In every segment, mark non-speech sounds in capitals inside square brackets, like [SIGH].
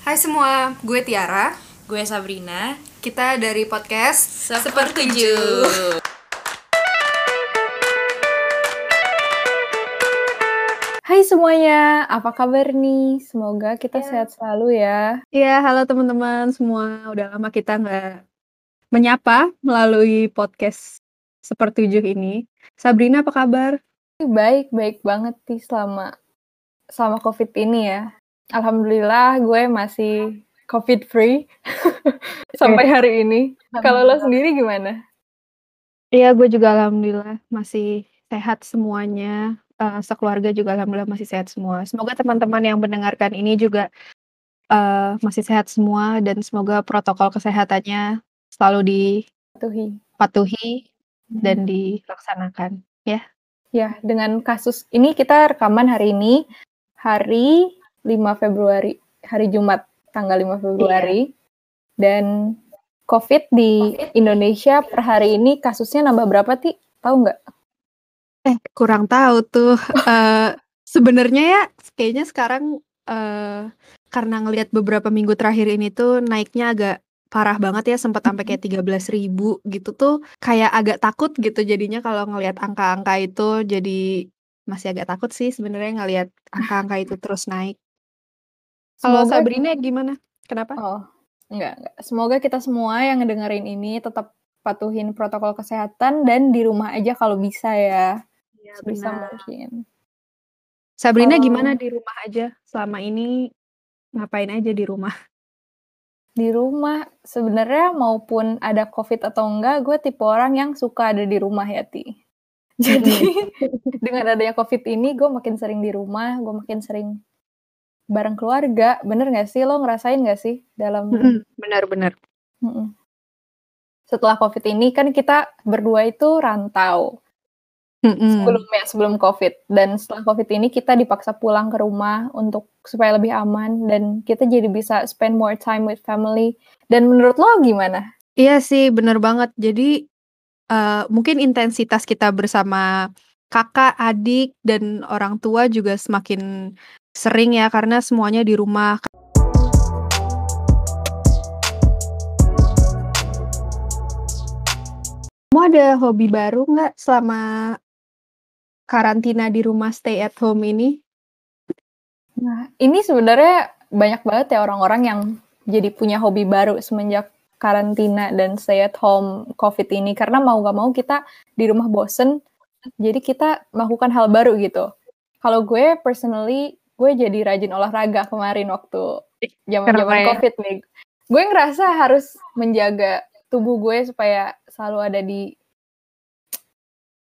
Hai semua, gue Tiara. Gue Sabrina. Kita dari podcast Sepertujuh. Hai semuanya, apa kabar nih? Semoga kita sehat selalu ya. Iya, halo teman-teman semua. Udah lama kita nggak menyapa melalui podcast Sepertujuh ini. Sabrina apa kabar? Baik, baik banget sih selama selama COVID ini ya. Alhamdulillah gue masih COVID free [LAUGHS] sampai hari ini. Kalau lo sendiri gimana? Iya, gue juga alhamdulillah masih sehat semuanya. Eh, sekeluarga juga alhamdulillah masih sehat semua. Semoga teman-teman yang mendengarkan ini juga eh, masih sehat semua dan semoga protokol kesehatannya selalu Tuhi. dipatuhi dan dilaksanakan. Ya, Ya, dengan kasus ini kita rekaman hari ini hari 5 Februari, hari Jumat tanggal 5 Februari. Dan COVID di Indonesia per hari ini kasusnya nambah berapa, Ti? Tahu nggak? Eh, kurang tahu tuh. [LAUGHS] Eh, sebenarnya ya kayaknya sekarang eh karena ngelihat beberapa minggu terakhir ini tuh naiknya agak parah banget ya sempat sampai kayak 13.000 ribu gitu tuh kayak agak takut gitu jadinya kalau ngelihat angka-angka itu jadi masih agak takut sih sebenarnya ngelihat angka-angka itu terus naik. Kalau Semoga- Sabrina gimana? Kenapa? Oh, enggak, enggak. Semoga kita semua yang ngedengerin ini tetap patuhin protokol kesehatan dan di rumah aja kalau bisa ya. Sebisa mungkin. Sabrina Kalau- gimana di rumah aja selama ini ngapain aja di rumah? Di rumah sebenarnya maupun ada COVID atau enggak, gue tipe orang yang suka ada di rumah ya, Ti. [LAUGHS] Jadi [LAUGHS] dengan adanya COVID ini, gue makin sering di rumah, gue makin sering bareng keluarga. Bener gak sih? Lo ngerasain gak sih dalam Benar-benar. Setelah COVID ini kan kita berdua itu rantau. Mm-mm. sebelumnya sebelum COVID dan setelah COVID ini kita dipaksa pulang ke rumah untuk supaya lebih aman dan kita jadi bisa spend more time with family. Dan menurut lo gimana? Iya sih, bener banget. Jadi eh, mungkin intensitas kita bersama kakak, adik, dan orang tua juga semakin sering ya karena semuanya di rumah. Kamu ada hobi baru nggak selama karantina di rumah stay at home ini? Nah, ini sebenarnya banyak banget ya orang-orang yang jadi punya hobi baru semenjak karantina dan stay at home COVID ini karena mau gak mau kita di rumah bosen, jadi kita melakukan hal baru gitu. Kalau gue personally, gue jadi rajin olahraga kemarin waktu zaman-zaman ya. COVID nih. Gue ngerasa harus menjaga tubuh gue supaya selalu ada di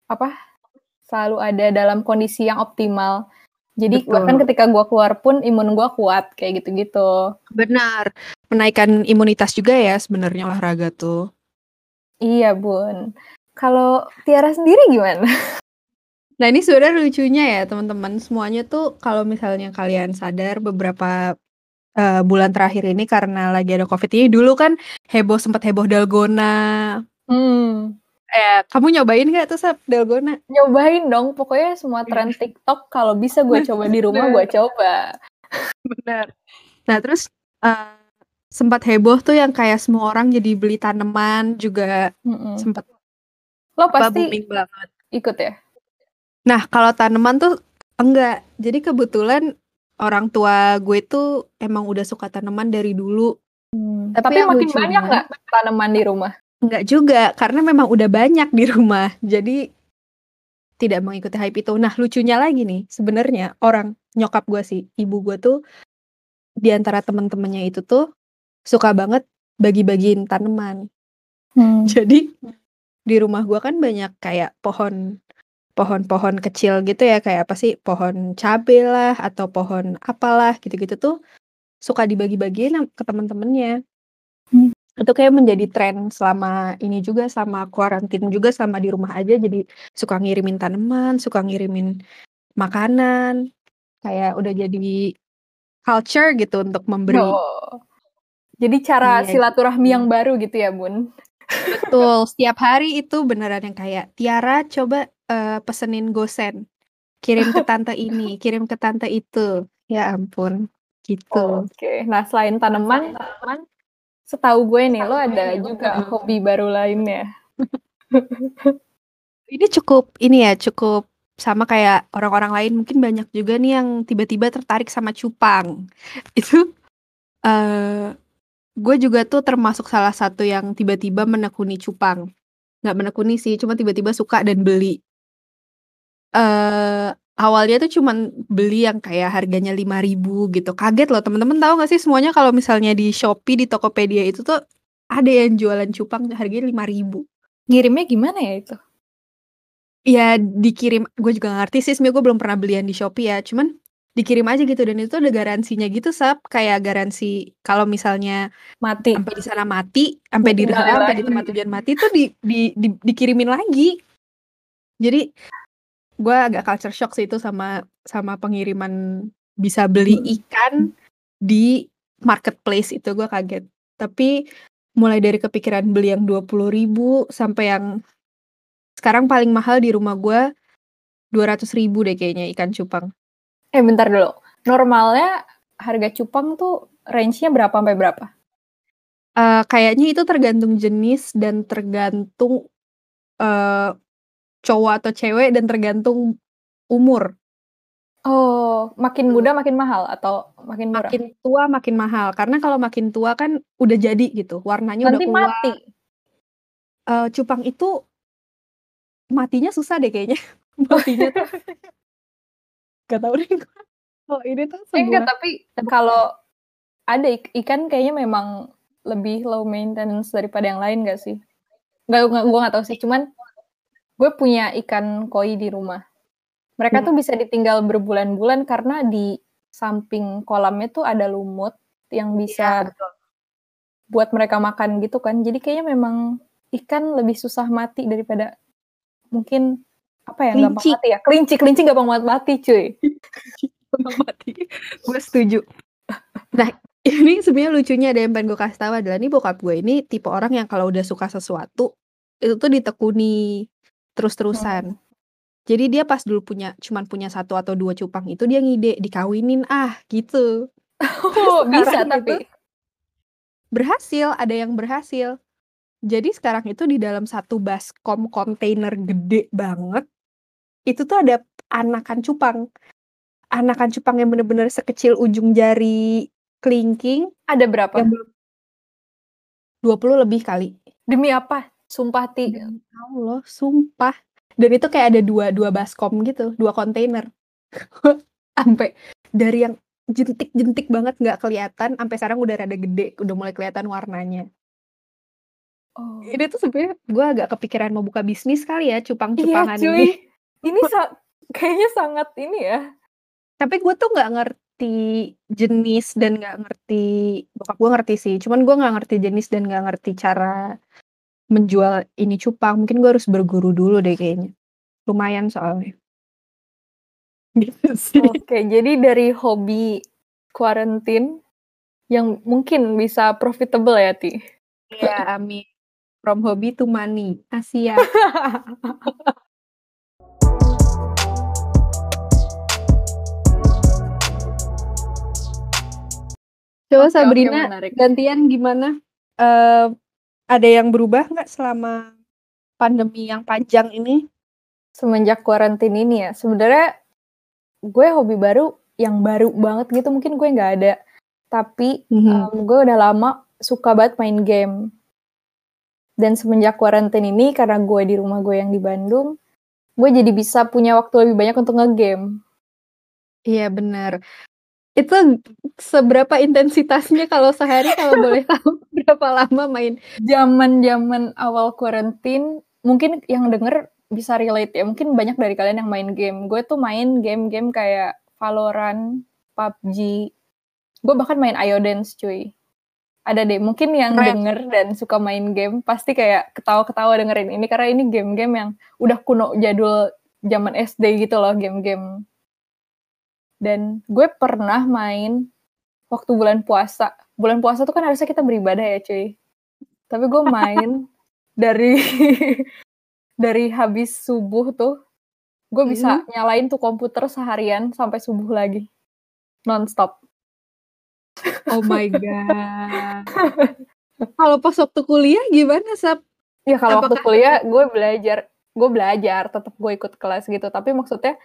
apa? Selalu ada dalam kondisi yang optimal. Jadi Betul. bahkan ketika gue keluar pun imun gue kuat kayak gitu-gitu. Benar, menaikkan imunitas juga ya sebenarnya olahraga tuh. Iya bun. Kalau Tiara sendiri gimana? [LAUGHS] Nah ini sebenarnya lucunya ya teman-teman semuanya tuh kalau misalnya kalian sadar beberapa eh, bulan terakhir ini karena lagi ada covid ini dulu kan heboh sempat heboh dalgona. Hmm, Eh kamu nyobain nggak tuh sap dalgona? nyobain dong. Pokoknya semua tren TikTok kalau bisa gue coba di rumah gue coba. Benar. Nah terus eh, sempat heboh tuh yang kayak semua orang jadi beli tanaman juga Mm-mm. sempat Lo pasti booming banget. ikut ya? Nah, kalau tanaman tuh enggak. Jadi kebetulan orang tua gue tuh emang udah suka tanaman dari dulu. Hmm, Tapi Tapi, makin banyak nggak tanaman di rumah? Enggak juga, karena memang udah banyak di rumah. Jadi tidak mengikuti hype itu. Nah, lucunya lagi nih, sebenarnya orang nyokap gue sih, ibu gue tuh di antara temen-temennya itu tuh suka banget bagi-bagiin tanaman. Hmm. Jadi di rumah gua kan banyak kayak pohon pohon-pohon kecil gitu ya kayak apa sih pohon cabe lah atau pohon apalah gitu-gitu tuh suka dibagi-bagiin ke temen-temennya. Hmm. Itu kayak menjadi tren selama ini juga sama kuarantin juga sama di rumah aja jadi suka ngirimin tanaman, suka ngirimin makanan. Kayak udah jadi culture gitu untuk memberi. Oh. Jadi cara Iya, silaturahmi gitu. yang baru gitu ya bun? Betul, setiap hari itu beneran yang kayak Tiara coba eh, pesenin gosen, kirim ke [LAUGHS] tante ini, kirim ke tante itu. Ya ampun. gitu. Oke. Nah, selain tanaman, tanaman setahu gue nih lo ada juga hobi baru lainnya. [LAUGHS] Ini cukup ini ya, cukup sama kayak orang-orang lain mungkin banyak juga nih yang tiba-tiba tertarik sama cupang. [LAUGHS] Itu eh gue juga tuh termasuk salah satu yang tiba-tiba menekuni cupang. Nggak menekuni sih, cuma tiba-tiba suka dan beli. Eh awalnya tuh cuman beli yang kayak harganya 5.000 gitu. Kaget loh teman-teman tahu nggak sih semuanya kalau misalnya di Shopee, di Tokopedia itu tuh ada yang jualan cupang harganya 5.000. Ngirimnya gimana ya itu? Ya dikirim, gue juga nggak ngerti sih sebenarnya gue belum pernah belian di Shopee ya, cuman dikirim aja gitu dan itu ada garansinya gitu Sap, kayak garansi kalau misalnya Mati. sampai di sana mati, sampai di sampai di tempat tujuan mati itu di, di, di- dikirimin lagi. Jadi gue agak culture shock sih itu sama sama pengiriman bisa beli ikan di marketplace itu gue kaget. Tapi mulai dari kepikiran beli yang 20.000 ribu sampai yang sekarang paling mahal di rumah gue 200.000 ribu deh kayaknya ikan cupang. Eh bentar dulu. Normalnya harga cupang tuh range-nya berapa sampai berapa? Eh, kayaknya itu tergantung jenis dan tergantung eh cowok atau cewek dan tergantung umur. Oh, makin muda makin mahal atau makin murah? Makin tua makin mahal karena kalau makin tua kan udah jadi gitu, warnanya Nanti udah keluar. mati. Eh, cupang itu matinya susah deh kayaknya. [LAUGHS] matinya tuh [LAUGHS] gak tau deh. Oh ini tuh Eh, enggak, sebuah tapi kalau ada ik- ikan kayaknya memang lebih low maintenance daripada yang lain gak sih? Gak, gak gue gak tahu sih. Cuman gue punya ikan koi di rumah. Mereka Hmm. tuh bisa ditinggal berbulan-bulan karena di samping kolamnya tuh ada lumut yang Iya, bisa buat mereka makan gitu kan. Jadi kayaknya memang ikan lebih susah mati daripada mungkin apa ya gampang Kelinci. mati ya. Kelinci, kelinci gampang banget mati cuy. mati. Gue setuju. Nah, ini sebenarnya lucunya ada yang pengen gue kasih tahu adalah nih bokap gue ini tipe orang yang kalau udah suka sesuatu itu tuh ditekuni terus-terusan. Jadi dia pas dulu punya cuman punya satu atau dua cupang itu dia ngide dikawinin ah gitu. [LAUGHS] [LAUGHS] Oh, bisa tapi itu berhasil, ada yang berhasil. Jadi sekarang itu di dalam satu baskom kontainer gede banget itu tuh ada anakan cupang. Anakan cupang yang bener-bener sekecil ujung jari kelingking ada berapa? yang belum 20 lebih kali. Demi apa? Sumpah ti. Demi Allah, sumpah. Dan itu kayak ada dua dua baskom gitu, dua kontainer. [LAUGHS] Sampai dari yang jentik-jentik banget nggak kelihatan, sampai sekarang udah rada gede, udah mulai kelihatan warnanya. Oh. Ini tuh sebenarnya gue agak kepikiran mau buka bisnis kali ya, Iya cupang-cupangan cuy. ini. [LAUGHS] Ini sa- kayaknya sangat ini ya. Tapi gue tuh nggak ngerti jenis dan nggak ngerti, bokap gue ngerti sih, cuman gue nggak ngerti jenis dan nggak ngerti cara menjual ini cupang. Mungkin gue harus berguru dulu deh kayaknya. Lumayan soalnya. Gitu [LAUGHS] sih. Oke, jadi dari hobi quarantine yang mungkin bisa profitable ya, Ti. Iya, amin. From hobby to money. Asia. [LAUGHS] Coba Oke, oke, Sabrina, menarik. gantian gimana? Eh, ada yang berubah nggak selama pandemi yang panjang ini? Semenjak quarantine ini ya, sebenarnya gue hobi baru yang baru banget gitu mungkin gue nggak ada. Tapi Mhm. em, gue udah lama suka banget main game. Dan semenjak quarantine ini karena gue di rumah gue yang di Bandung, gue jadi bisa punya waktu lebih banyak untuk ngegame. Iya benar. Itu seberapa intensitasnya kalau sehari kalau boleh [LAUGHS] tahu berapa lama main? Zaman-zaman awal quarantine, mungkin yang denger bisa relate ya. Mungkin banyak dari kalian yang main game. Gue tuh main game-game kayak Valorant, PUBG. Gue bahkan main Iodance cuy. Ada deh, mungkin yang Keren. denger dan suka main game pasti kayak ketawa-ketawa dengerin ini karena ini game-game yang udah kuno jadul zaman SD gitu loh, game-game. Dan gue pernah main waktu bulan puasa. Bulan puasa tuh kan harusnya kita beribadah ya cuy. Tapi gue main [LAUGHS] dari [LAUGHS] dari habis subuh tuh, gue bisa nyalain tuh komputer seharian sampai subuh lagi, nonstop. Oh my god. [LAUGHS] Kalau pas waktu kuliah gimana, Sap? Ya kalau waktu kuliah gue belajar, gue belajar, tetap gue ikut kelas gitu. Tapi maksudnya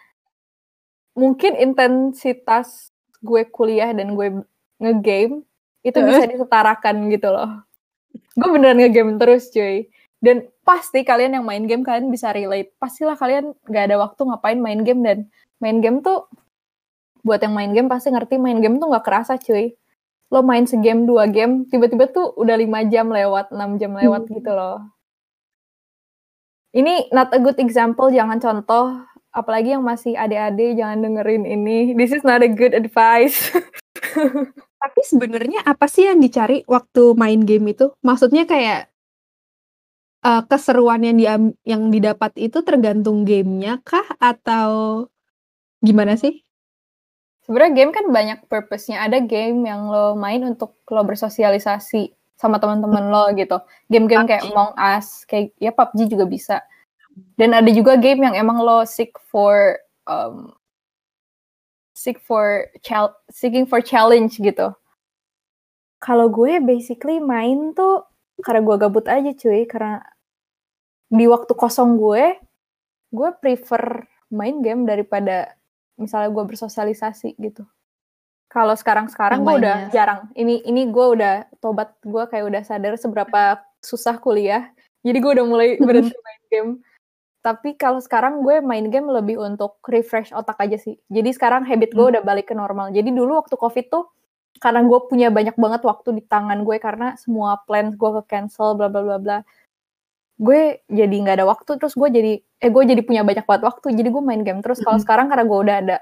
mungkin intensitas gue kuliah dan gue ngegame itu Heeh. bisa disetarakan gitu loh. Gue beneran ngegame terus cuy. Dan pasti kalian yang main game kalian bisa relate. Pastilah kalian gak ada waktu ngapain main game dan main game tuh buat yang main game pasti ngerti main game tuh nggak kerasa cuy. Lo main segame dua game, tiba-tiba tuh udah lima jam lewat, 6 jam lewat Hmm. gitu loh. Ini not a good example, jangan contoh. Apalagi yang masih adik-adik, jangan dengerin ini. This is not a good advice. [LAUGHS] Tapi sebenarnya apa sih yang dicari waktu main game itu? Maksudnya kayak eh, keseruan yang diam- yang didapat itu tergantung gamenya kah atau gimana sih? Sebenarnya game kan banyak purpose-nya. Ada game yang lo main untuk lo bersosialisasi sama teman-teman lo gitu. Game-game kayak. Among Us, kayak ya PUBG juga bisa. Dan ada juga game yang emang lo seek for um, seek for chal- seeking for challenge gitu. Kalau gue basically main tuh karena gue gabut aja cuy, karena di waktu kosong gue, gue prefer main game daripada misalnya gue bersosialisasi gitu. Kalau sekarang-sekarang Yang gue udah mainnya. jarang. Ini ini gue udah tobat gue kayak udah sadar seberapa susah kuliah. Jadi gue udah mulai [LAUGHS] berhenti main game. Tapi kalau sekarang gue main game lebih untuk refresh otak aja sih. Jadi sekarang habit gue Hmm. udah balik ke normal. Jadi dulu waktu covid tuh karena gue punya banyak banget waktu di tangan gue karena semua plans gue ke cancel bla bla bla bla. Gue jadi nggak ada waktu terus gue jadi eh gue jadi punya banyak banget waktu jadi gue main game terus kalau Mm-mm. sekarang karena gue udah ada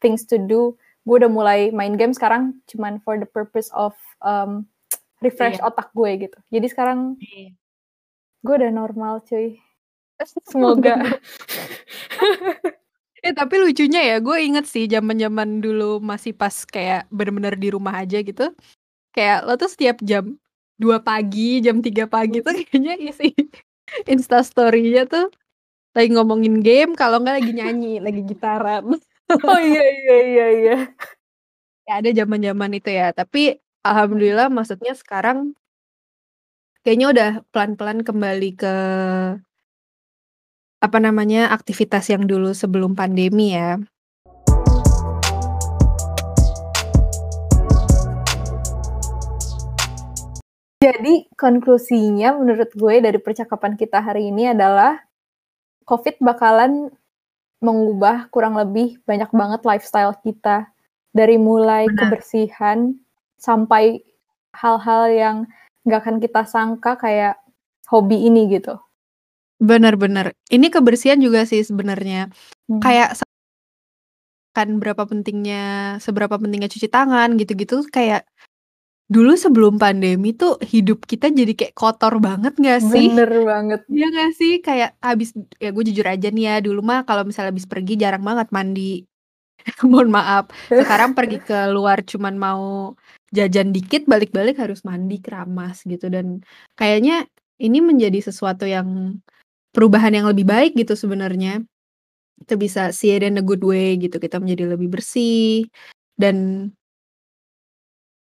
things to do gue udah mulai main game sekarang cuman for the purpose of um, refresh Iya. otak gue gitu jadi sekarang gue udah normal cuy semoga [LAUGHS] Eh tapi lucunya ya, gue inget sih zaman-zaman dulu masih pas kayak bener-bener di rumah aja gitu. Kayak lo tuh setiap jam 2 pagi, jam 3 pagi tuh kayaknya isi [LAUGHS] Insta story-nya tuh lagi ngomongin game, kalau nggak lagi nyanyi, lagi gitaran. oh iya iya iya iya Ya ada zaman-zaman itu ya, tapi alhamdulillah maksudnya sekarang kayaknya udah pelan-pelan kembali ke apa namanya aktivitas yang dulu sebelum pandemi ya. Jadi konklusinya menurut gue dari percakapan kita hari ini adalah COVID bakalan mengubah kurang lebih banyak banget lifestyle kita dari mulai Benar. kebersihan sampai hal-hal yang nggak akan kita sangka kayak hobi ini gitu. Bener-bener. Ini kebersihan juga sih sebenarnya. Hmm. Kayak sa- kan berapa pentingnya seberapa pentingnya cuci tangan gitu-gitu kayak dulu sebelum pandemi tuh hidup kita jadi kayak kotor banget gak sih? bener banget. Iya gak sih? Kayak abis, ya gue jujur aja nih ya, dulu mah kalau misalnya abis pergi jarang banget mandi. [LAUGHS] Mohon maaf. Sekarang pergi ke luar cuman mau jajan dikit, balik-balik harus mandi keramas gitu. Dan kayaknya ini menjadi sesuatu yang perubahan yang lebih baik gitu sebenarnya. Kita bisa see it in a good way gitu. Kita menjadi lebih bersih. Dan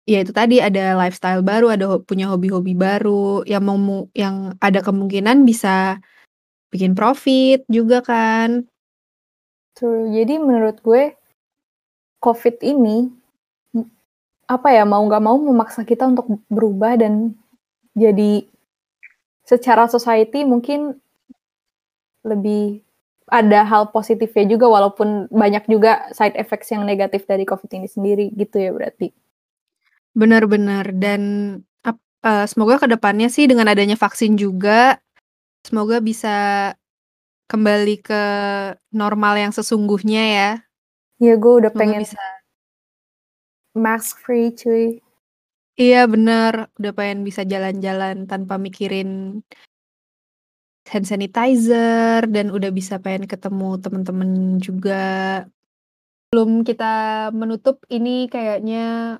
ya itu tadi ada lifestyle baru, ada punya hobi-hobi baru yang mau yang ada kemungkinan bisa bikin profit juga kan. True. Jadi menurut gue COVID ini apa ya mau nggak mau memaksa kita untuk berubah dan jadi secara society mungkin lebih ada hal positifnya juga walaupun banyak juga side effects yang negatif dari COVID ini sendiri gitu ya berarti. Benar-benar dan eh, semoga ke depannya sih dengan adanya vaksin juga semoga bisa kembali ke normal yang sesungguhnya ya. Ya gue udah Semoga pengen bisa. mask free cuy. Iya bener, udah pengen bisa jalan-jalan tanpa mikirin hand sanitizer dan udah bisa pengen ketemu temen-temen juga. Belum kita menutup ini kayaknya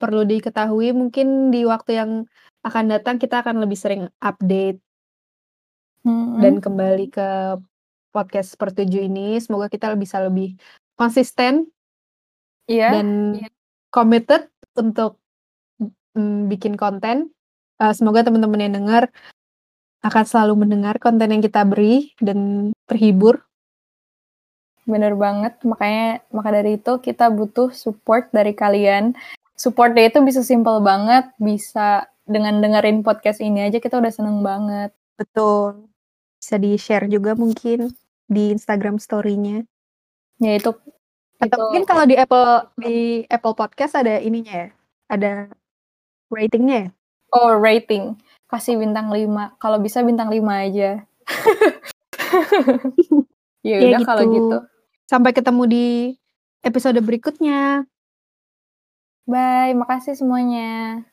perlu diketahui mungkin di waktu yang akan datang kita akan lebih sering update Mm-mm. dan kembali ke podcast pertuju ini. Semoga kita bisa lebih konsisten Iya. dan committed untuk mm, bikin konten. Uh, semoga teman-teman yang dengar akan selalu mendengar konten yang kita beri dan terhibur. Bener banget, makanya maka dari itu kita butuh support dari kalian. Supportnya itu bisa simple banget, bisa dengan dengerin podcast ini aja kita udah seneng banget. Betul. Bisa di-share juga mungkin di Instagram story-nya. Ya itu Atau itu mungkin kalau di Apple di Apple Podcast ada ininya ya, ada ratingnya ya? oh rating. Kasih bintang 5. Kalau bisa bintang 5 aja. [LAUGHS] ya Ya udah kalau gitu. gitu. Sampai ketemu di episode berikutnya. Bye, makasih semuanya.